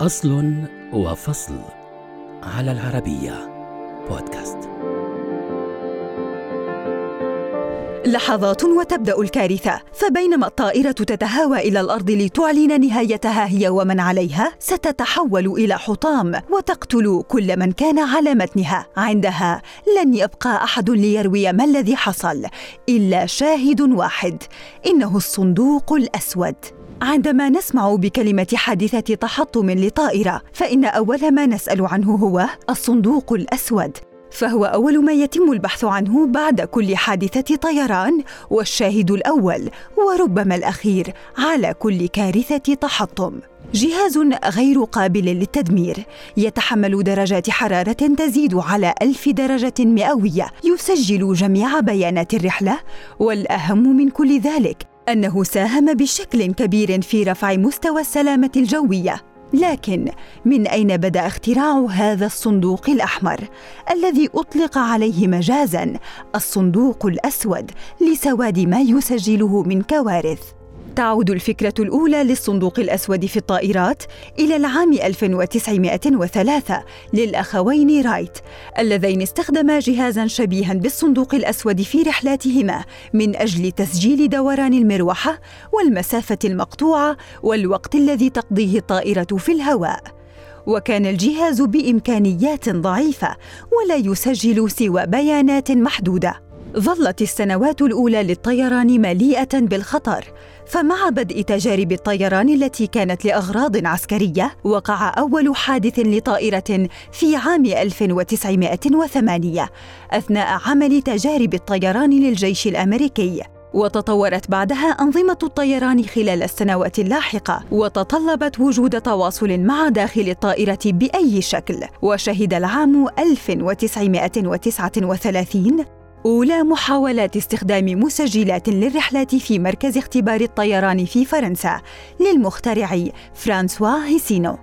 أصل وفصل على العربية بودكاست. لحظات وتبدأ الكارثة فبينما الطائرة تتهاوى إلى الأرض لتعلن نهايتها هي ومن عليها ستتحول إلى حطام وتقتل كل من كان على متنها. عندها لن يبقى أحد ليروي ما الذي حصل إلا شاهد واحد إنه الصندوق الأسود. عندما نسمع بكلمة حادثة تحطم لطائرة، فإن أول ما نسأل عنه هو الصندوق الأسود، فهو أول ما يتم البحث عنه بعد كل حادثة طيران والشاهد الأول وربما الأخير على كل كارثة تحطم. جهاز غير قابل للتدمير. يتحمل درجات حرارة تزيد على ألف درجة مئوية. يسجل جميع بيانات الرحلة والأهم من كل ذلك أنه ساهم بشكل كبير في رفع مستوى السلامة الجوية. لكن من أين بدأ اختراع هذا الصندوق الأحمر الذي أطلق عليه مجازا؟ الصندوق الأسود لسواد ما يسجله من كوارث. تعود الفكرة الأولى للصندوق الأسود في الطائرات إلى العام 1903 للأخوين رايت اللذين استخدما جهازا شبيها بالصندوق الأسود في رحلاتهما من أجل تسجيل دوران المروحة والمسافة المقطوعة والوقت الذي تقضيه الطائرة في الهواء. وكان الجهاز بإمكانيات ضعيفة ولا يسجل سوى بيانات محدودة ظلت السنوات الأولى للطيران مليئة بالخطر فمع بدء تجارب الطيران التي كانت لأغراض عسكرية وقع أول حادث لطائرة في عام 1908 أثناء عمل تجارب الطيران للجيش الأمريكي. وتطورت بعدها أنظمة الطيران خلال السنوات اللاحقة وتطلبت وجود تواصل مع داخل الطائرة بأي شكل. وشهد العام 1939 أولى محاولات استخدام مسجلات للرحلات في مركز اختبار الطيران في فرنسا للمخترع فرانسوا هيسينو.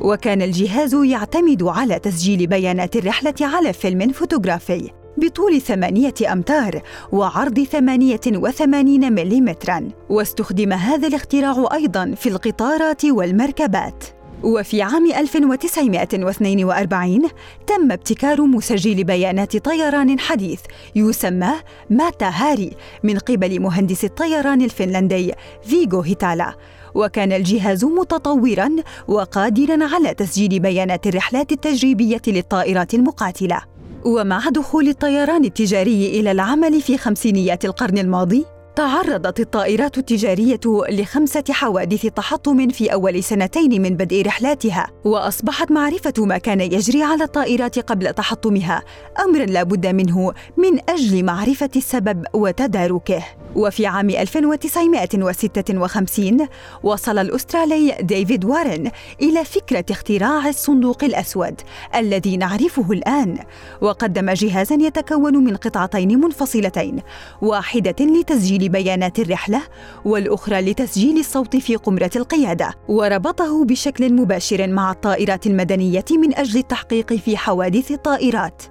وكان الجهاز يعتمد على تسجيل بيانات الرحلة على فيلم فوتوغرافي بطول ثمانية أمتار وعرض ثمانية وثمانين مليمتراً. واستخدم هذا الاختراع أيضاً في القطارات والمركبات. وفي عام 1942 تم ابتكار مسجل بيانات طيران حديث يسمى ماتا هاري من قبل مهندس الطيران الفنلندي فيغو هيتالا. وكان الجهاز متطورا وقادرا على تسجيل بيانات الرحلات التجريبية للطائرات المقاتلة. ومع دخول الطيران التجاري إلى العمل في خمسينيات القرن الماضي تعرضت الطائرات التجارية لخمسة حوادث تحطم في أول سنتين من بدء رحلاتها، وأصبحت معرفة ما كان يجري على الطائرات قبل تحطمها أمرا لا بد منه من أجل معرفة السبب وتداركه. وفي عام 1956 وصل الأسترالي ديفيد وارن إلى فكرة اختراع الصندوق الأسود الذي نعرفه الآن، وقدم جهازا يتكون من قطعتين منفصلتين، واحدة لتسجيل بيانات الرحلة والأخرى لتسجيل الصوت في قمرة القيادة وربطه بشكل مباشر مع الطائرات المدنية من أجل التحقيق في حوادث الطائرات.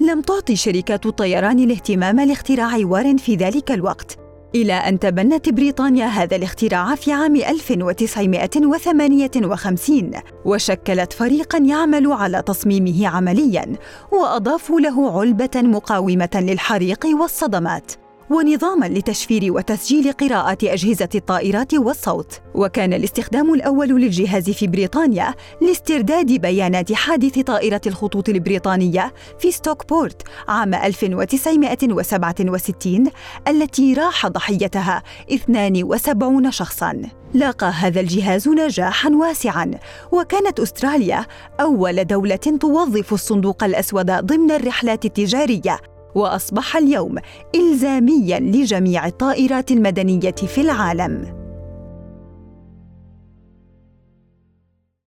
لم تعطي شركات الطيران الاهتمام لاختراع وارن في ذلك الوقت إلى أن تبنت بريطانيا هذا الاختراع في عام 1958 وشكلت فريقا يعمل على تصميمه عمليا وأضافوا له علبة مقاومة للحريق والصدمات. ونظاما لتشفير وتسجيل قراءة أجهزة الطائرات والصوت. وكان الاستخدام الأول للجهاز في بريطانيا لاسترداد بيانات حادث طائرة الخطوط البريطانية في ستوكبورت عام 1967 التي راح ضحيتها 72 شخصاً. لاقى هذا الجهاز نجاحا واسعا وكانت أستراليا أول دولة توظف الصندوق الأسود ضمن الرحلات التجارية وأصبح اليوم الزاميا لجميع الطائرات المدنية في العالم.